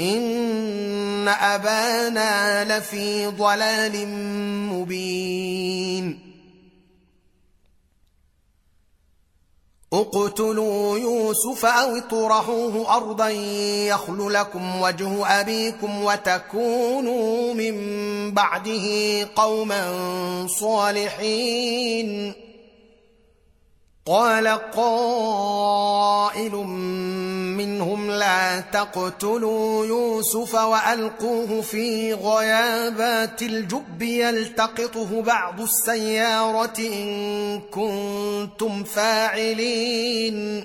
ان ابانا لفي ضلال مبين اقتلوا يوسف أو اطرحوه ارضا يخل لكم وجه ابيكم وتكونوا من بعده قوما صالحين قال قائل منهم لا تقتلوا يوسف وألقوه في غيابات الجب يلتقطه بعض السيارة إن كنتم فاعلين.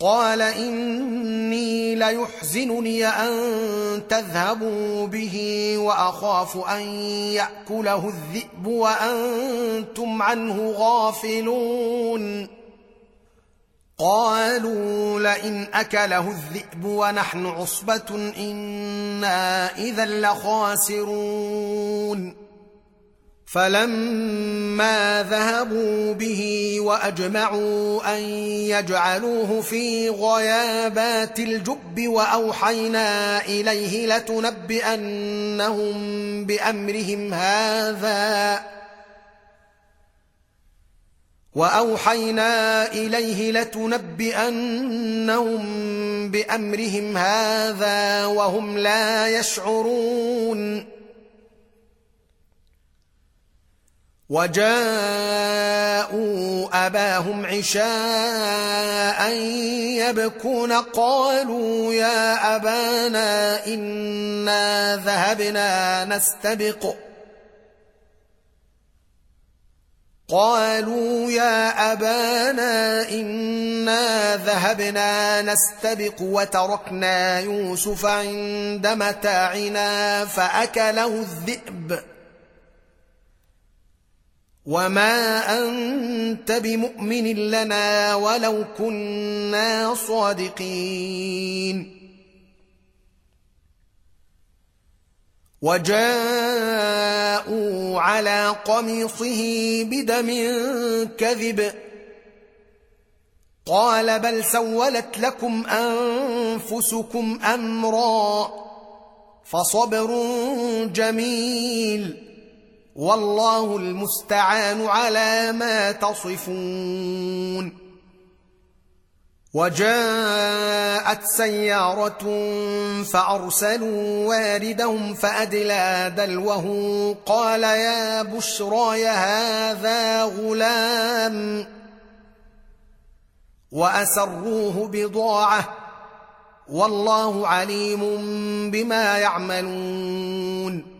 قال إني ليحزنني أن تذهبوا به وأخاف أن يأكله الذئب وأنتم عنه غافلون. قالوا لئن أكله الذئب ونحن عصبة إنا إذا لخاسرون. فلما ذهبوا به وأجمعوا أن يجعلوه في غيابات الجب وأوحينا إليه لتنبئنهم بأمرهم هذا وأوحينا إليه لتنبئنهم بأمرهم هذا وهم لا يشعرون وجاءوا أباهم عشاء يبكون قالوا يا أبانا إنا ذهبنا نستبق. قالوا يا أبانا إنا ذهبنا نستبق وتركنا يوسف عند متاعنا فأكله الذئب. وما انت بمؤمن لنا ولو كنا صادقين وجاءوا على قميصه بدم كذب قال بل سولت لكم انفسكم امرا فصبر جميل والله المستعان على ما تصفون. وجاءت سيارة فأرسلوا واردهم فأدلى دلوه قال يا بشرى هذا غلام. وأسروه بضاعة. والله عليم بما يعملون.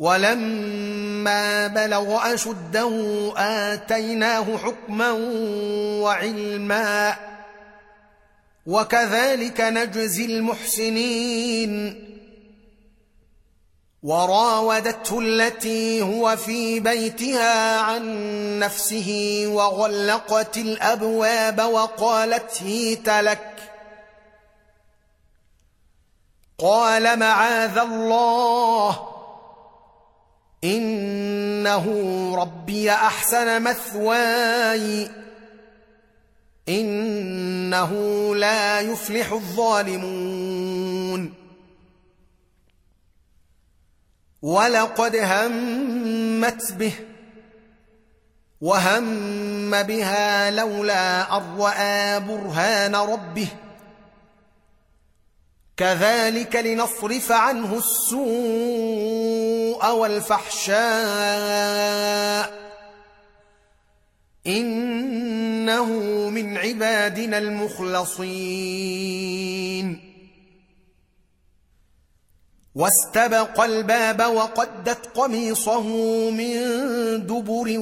ولما بلغ أشده آتيناه حكما وعلما وكذلك نجزي المحسنين. وراودته التي هو في بيتها عن نفسه وغلقت الأبواب وقالت هيت لك. قال معاذ الله. إنه ربي أحسن مثواي. إنه لا يفلح الظالمون. ولقد همت به وهم بها لولا أن رأى برهان ربه. كذلك لنصرف عنه السوء. والفحشاء إنه من عبادنا المخلصين. واستبق الباب وقدت قميصه من دبر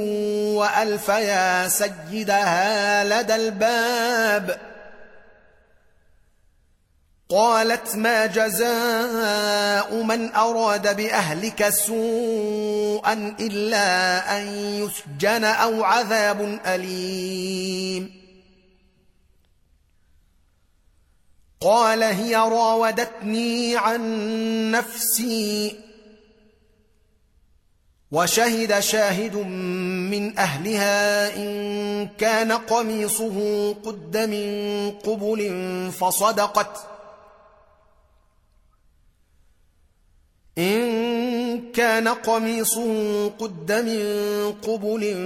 وألف يا سيدها لدى الباب. قالت ما جزاء من أراد بأهلك سوءا إلا أن يسجن أو عذاب أليم. قال هي راودتني عن نفسي وشهد شاهد من أهلها إن كان قميصه قد من قبل فصدقت إن كان قميصه قد من قبل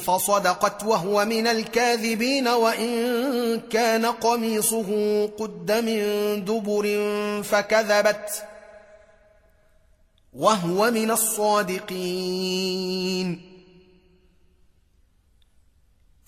فصدقت وهو من الكاذبين وإن كان قميصه قد من دبر فكذبت وهو من الصادقين.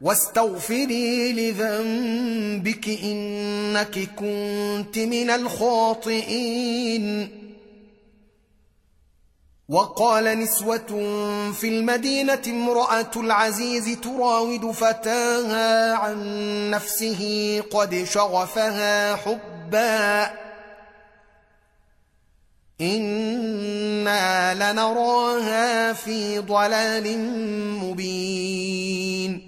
واستغفري لذنبك إنك كنت من الخاطئين. وقال نسوة في المدينة امرأة العزيز تراود فتاها عن نفسه قد شغفها حبا. إنا لنراها في ضلال مبين.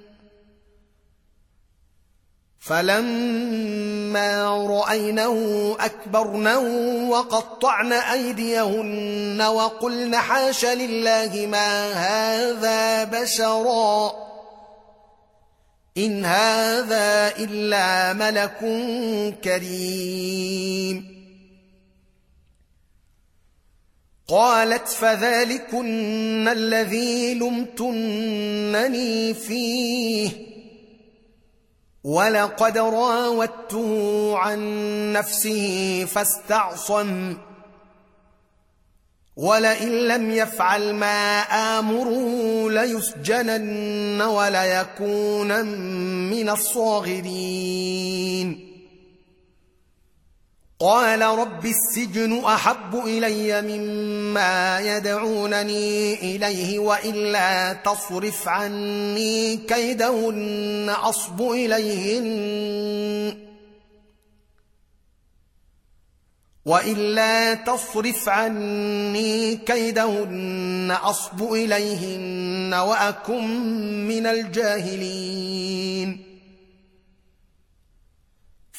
فلما رأينه أكبرنه وقطعن أيديهن وقلن حاش لله ما هذا بشرا إن هذا إلا ملك كريم. قالت فذلكن الذي لمتنني فيه ولقد راودته عن نفسه فاستعصم. ولئن لم يفعل ما آمره ليسجنن وليكونن من الصاغرين. قال رب السجن أحب إلي مما يدعونني إليه وإلا تصرف عني كيدهن أصب إليهن. وإلا تصرف عني كيدهن أصب إليهن وأكن من الجاهلين.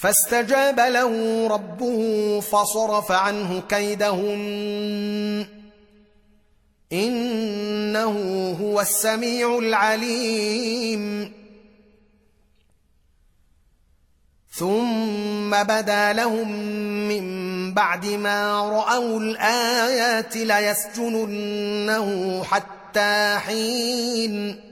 فاستجاب له ربه فصرف عنه كيدهن إنه هو السميع العليم. ثم بدا لهم من بعد ما رأوا الآيات ليسجننه حتى حين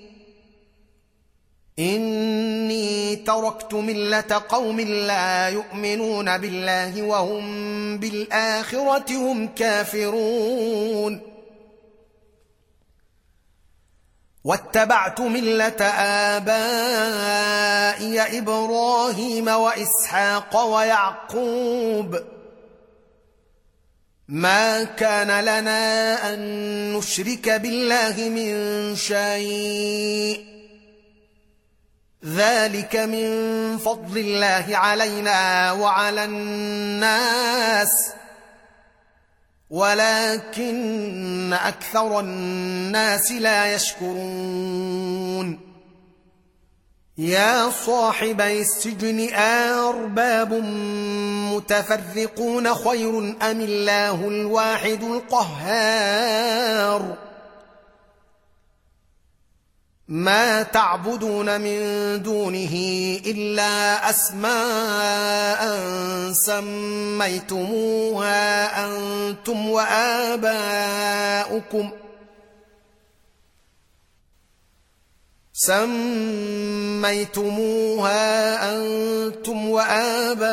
تركت ملة قوم لا يؤمنون بالله وهم بالآخرة هم كافرون. واتبعت ملة آبائي إبراهيم وإسحاق ويعقوب. ما كان لنا أن نشرك بالله من شيء. ذلك من فضل الله علينا وعلى الناس ولكن أكثر الناس لا يشكرون يا صاحبي السجن ارباب متفرقون خير ام الله الواحد القهار ما تعبدون من دونه إلا أسماء سميتموها أنتم وآباؤكم سميتموها أنتم وآباؤكم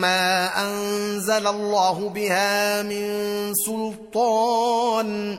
ما أنزل الله بها من سلطان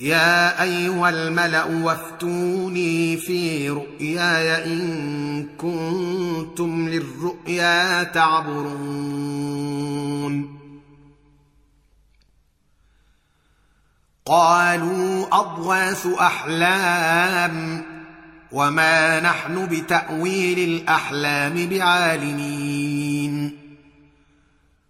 يا أيها الملأ وافتوني في رؤياي إن كنتم للرؤيا تعبرون. قالوا اضواث أحلام وما نحن بتأويل الأحلام بعالمين.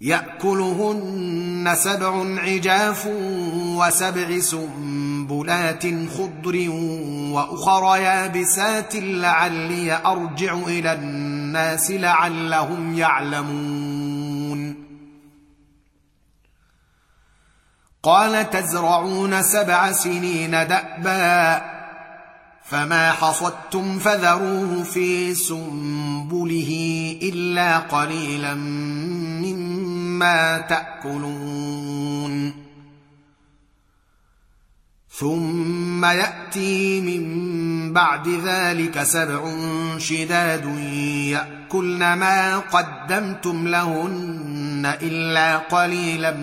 يأكلهن سبع عجاف وسبع سنبلات خضر وأخر يابسات لعلي أرجع إلى الناس لعلهم يعلمون. قال تزرعون سبع سنين دأبا فما حصدتم فذروه في سنبله إلا قليلا مما تأكلون. ثم يأتي من بعد ذلك سبع شداد يأكلن ما قدمتم لهن إلا قليلا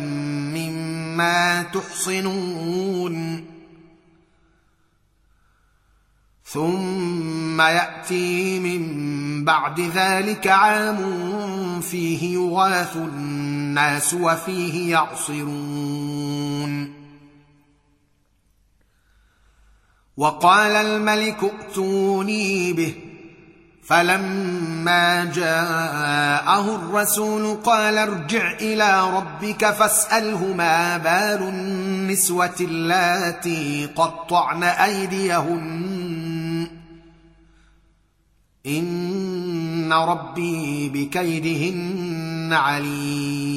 مما تحصنون. ثم يأتي من بعد ذلك عام فيه يغاث الناس وفيه يعصرون. وقال الملك ائتوني به فلما جاءه الرسول قال ارجع إلى ربك فاسأله ما بال النسوة اللاتي قطعن أيديهن. إن ربي بكيدهن عليم.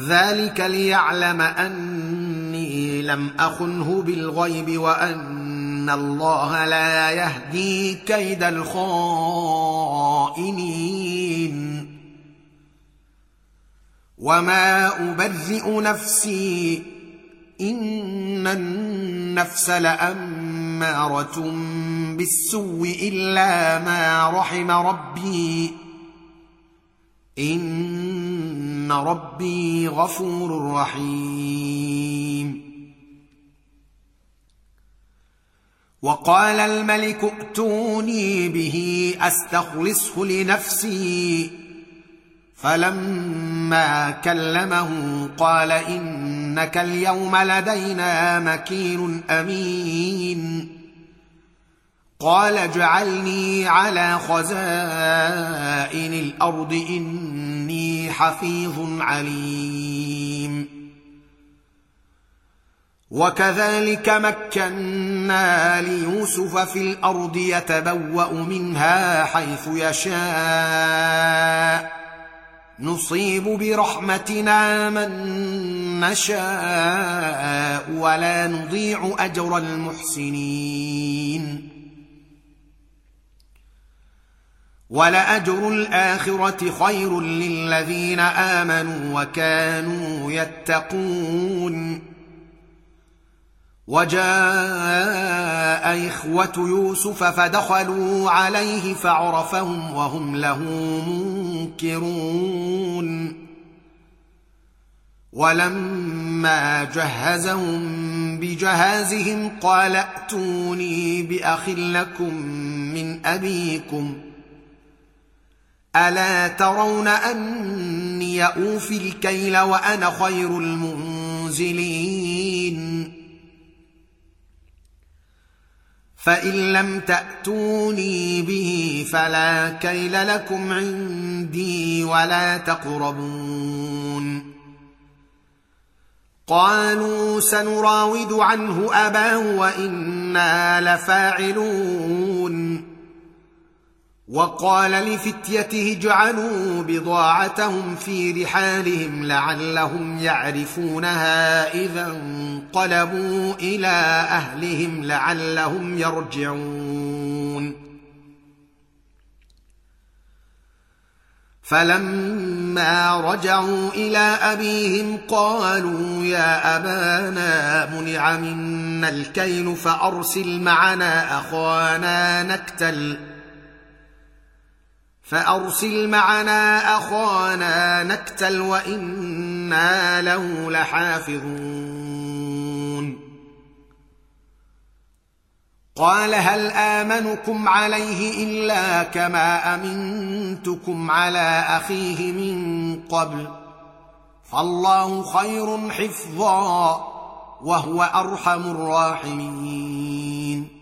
ذلك ليعلم اني لم اخنه بالغيب وان الله لا يهدي كيد الخائنين وما ابرئ نفسي ان النفس لاماره بالسوء الا ما رحم ربي إن ربي غفور رحيم. وقال الملك ائتوني به أستخلصه لنفسي. فلما كلمه قال إنك اليوم لدينا مكين أمين. قال اجعلني على خزائن الأرض إني حفيظ عليم. وكذلك مكنا ليوسف في الأرض يتبوأ منها حيث يشاء. نصيب برحمتنا من نشاء ولا نضيع أجر المحسنين. ولأجر الآخرة خير للذين آمنوا وكانوا يتقون. وجاء إخوة يوسف فدخلوا عليه فعرفهم وهم له منكرون. ولما جهزهم بجهازهم قال ائتوني بأخ لكم من أبيكم ألا ترون أني أوفي الكيل وأنا خير المنزلين؟ فإن لم تأتوني به فلا كيل لكم عندي ولا تقربون. قالوا سنراود عنه أباه وإنا لفاعلون. وقال لفتيته اجعلوا بضاعتهم في رحالهم لعلهم يعرفونها إذا انقلبوا إلى أهلهم لعلهم يرجعون. فلما رجعوا إلى أبيهم قالوا يا أبانا منع منا الكيل فأرسل معنا اخانا نكتل فأرسل معنا أخانا نكتل وإنا له لحافظون. قال هل آمنكم عليه إلا كما أمنتكم على أخيه من قبل؟ فالله خير حفظا وهو أرحم الراحمين.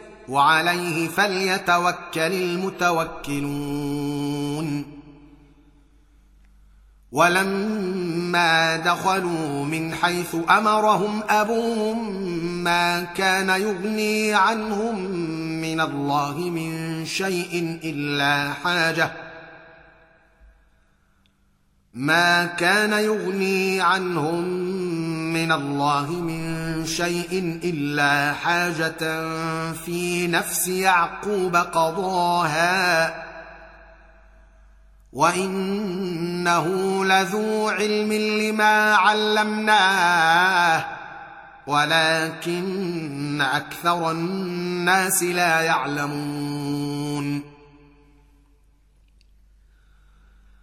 وعليه فليتوكل المتوكلون. ولما دخلوا من حيث أمرهم أبوهم ما كان يغني عنهم من الله من شيء إلا حاجة. ما كان يغني عنهم من الله من شيء إلا حاجة في نفس يعقوب قضاها. وإنه لذو علم لما علمناه ولكن أكثر الناس لا يعلمون.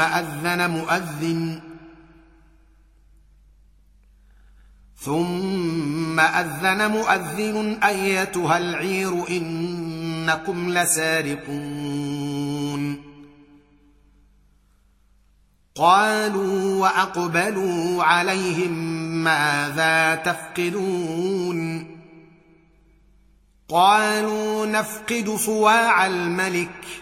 أذن مؤذن. ثم أذن مؤذن أيتها العير إنكم لسارقون. قالوا وأقبلوا عليهم ماذا تفقدون؟ قالوا نفقد صواع الملك.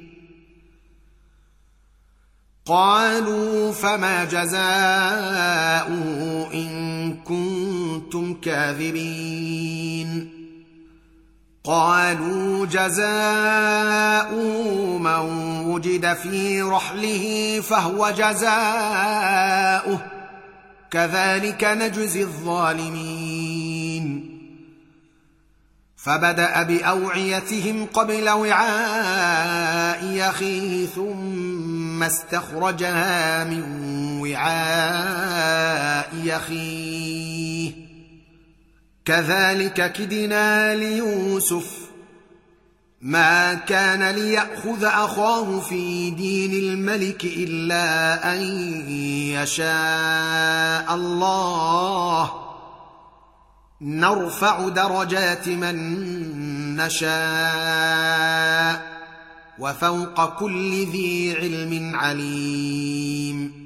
قالوا فما جزاؤه إن كنتم كاذبين. قالوا جزاء من وجد في رحله فهو جزاؤه. كذلك نجزي الظالمين. فبدأ بأوعيتهم قبل وعاء أخيه ثم استخرجها من وعاء أخيه. كذلك كدنا ليوسف ما كان ليأخذ أخاه في دين الملك إلا أن يشاء الله. نرفع درجات من نشاء. وفوق كل ذي علم عليم.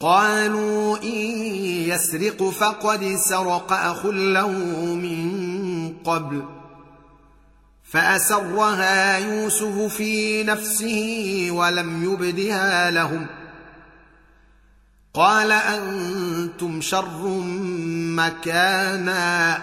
قالوا إن يسرق فقد سرق أخ له من قبل فأسرها يوسف في نفسه ولم يبدها لهم. قال أنتم شر مكانا.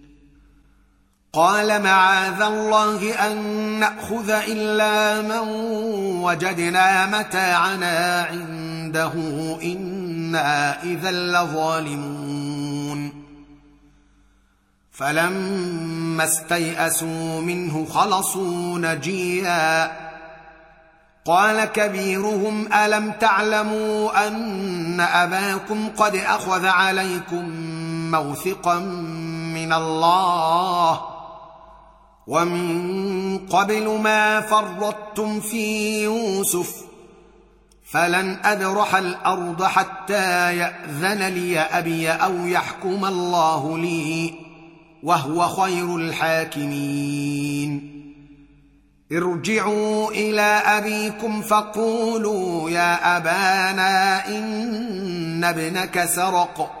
قال معاذ الله أن نأخذ إلا من وجدنا متاعنا عنده إنا إذا لظالمون. فلما استيئسوا منه خلصوا نجيا. قال كبيرهم ألم تعلموا أن أباكم قد أخذ عليكم موثقا من الله؟ ومن قبل ما فرطتم في يوسف فلن ادرح الأرض حتى يأذن لي أبي أو يحكم الله لي وهو خير الحاكمين. ارجعوا إلى أبيكم فقولوا يا أبانا إن ابنك سرق.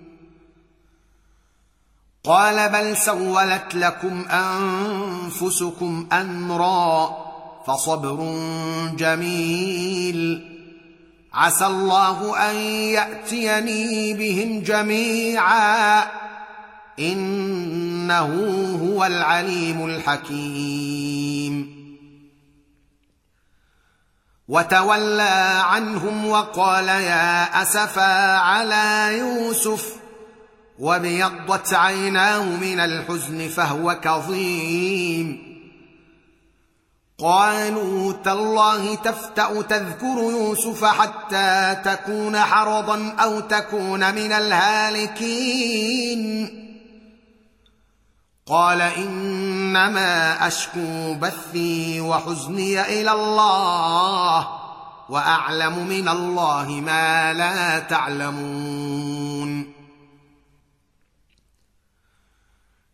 قال بل سولت لكم أنفسكم أمرا فصبر جميل. عسى الله أن يأتيني بهم جميعا. إنه هو العليم الحكيم. وتولى عنهم وقال يا أسفا على يوسف وابيضت عيناه من الحزن فهو كظيم. قالوا تالله تفتا تذكر يوسف حتى تكون حرضا أو تكون من الهالكين. قال انما اشكو بثي وحزني إلى الله واعلم من الله ما لا تعلمون.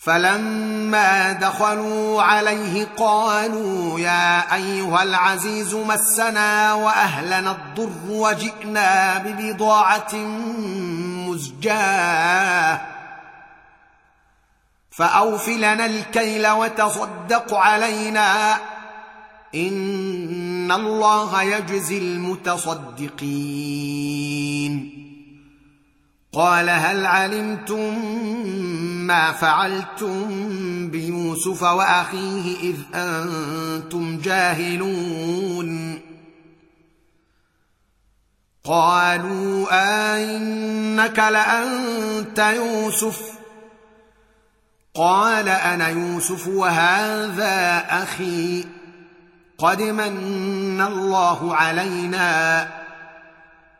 فلما دخلوا عليه قالوا يا أيها العزيز مسنا وأهلنا الضر وجئنا ببضاعة مزجاة. فاوف لنا الكيل وتصدق علينا. إن الله يجزي المتصدقين. قال هل علمتم ما فعلتم بيوسف وأخيه إذ أنتم جاهلون؟ قالوا أئنك لأنت يوسف. قال أنا يوسف وهذا أخي. قد من الله علينا.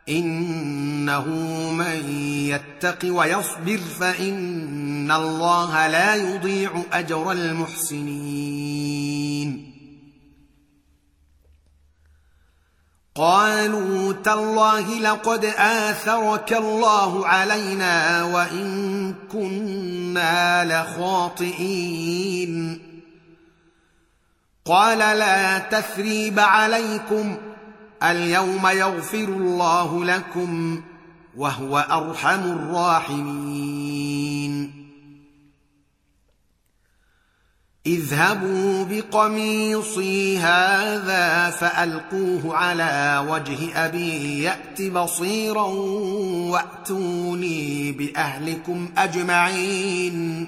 إنه من يتق ويصبر فإن الله لا يضيع أجر المحسنين. قالوا تالله لقد آثرك الله علينا وإن كنا لخاطئين. قال لا تثريب عليكم. اليوم يغفر الله لكم وهو أرحم الراحمين. اذهبوا بقميصي هذا فألقوه على وجه أبي يأت بصيرا وأتوني بأهلكم أجمعين.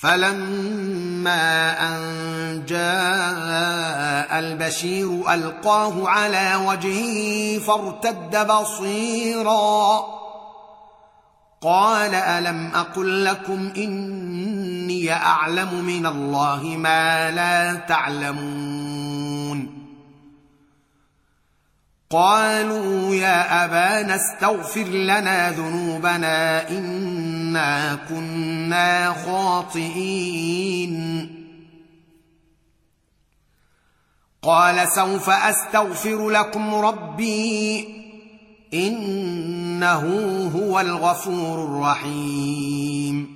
فلما أن جاء البشير ألقاه على وجهه فارتد بصيرا. قال ألم أقل لكم إني أعلم من الله ما لا تعلمون؟ قالوا يا أبانا استغفر لنا ذنوبنا انا كنا خاطئين. قال سوف أستغفر لكم ربي إنه هو الغفور الرحيم.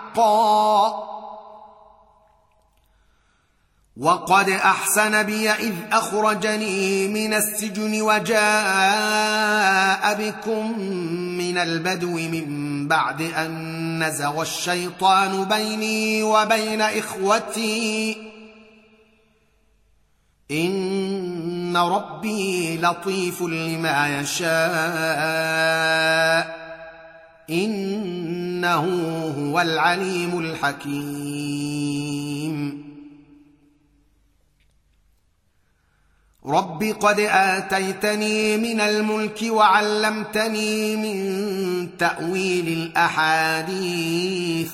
حقا. وقد أحسن بي إذ أخرجني من السجن وجاء بكم من البدو من بعد أن نزغ الشيطان بيني وبين إخوتي. إن ربي لطيف لما يشاء. إنه هو العليم الحكيم. رب قد آتيتني من الملك وعلمتني من تأويل الأحاديث.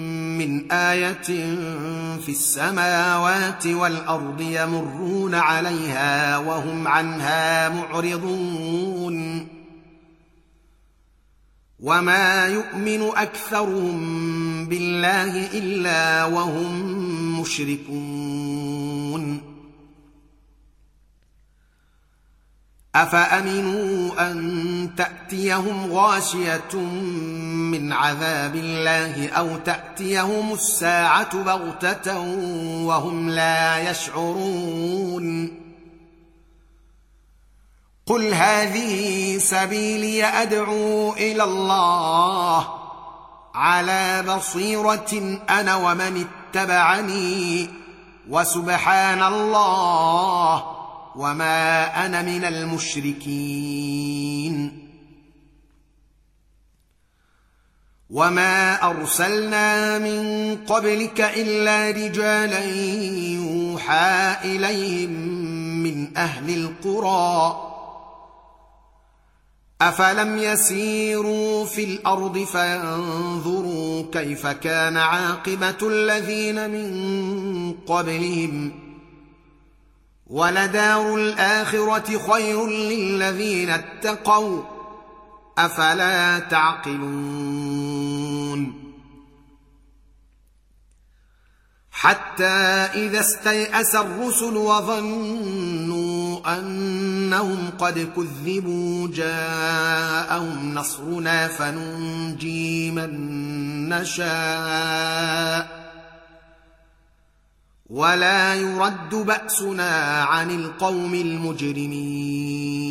من آية في السماوات والأرض يمرون عليها وهم عنها معرضون. وما يؤمن أكثرهم بالله إلا وهم مشركون. أفأمنوا أن تأتيهم غاشية من عذاب الله أو تأتيهم الساعة بغتة وهم لا يشعرون. قل هذه سبيلي أدعو إلى الله على بصيرة أنا ومن اتبعني وسبحان الله وما أنا من المشركين. وما ارسلنا من قبلك الا رجالا يوحى اليهم من أهل القرى افلم يسيروا في الأرض فينظروا كيف كان عاقبه الذين من قبلهم ولدار الاخره خير للذين اتقوا أفلا تعقلون؟ حتى إذا استيأس الرسل وظنوا أنهم قد كذبوا جاءهم نصرنا فننجي من نشاء. ولا يرد بأسنا عن القوم المجرمين.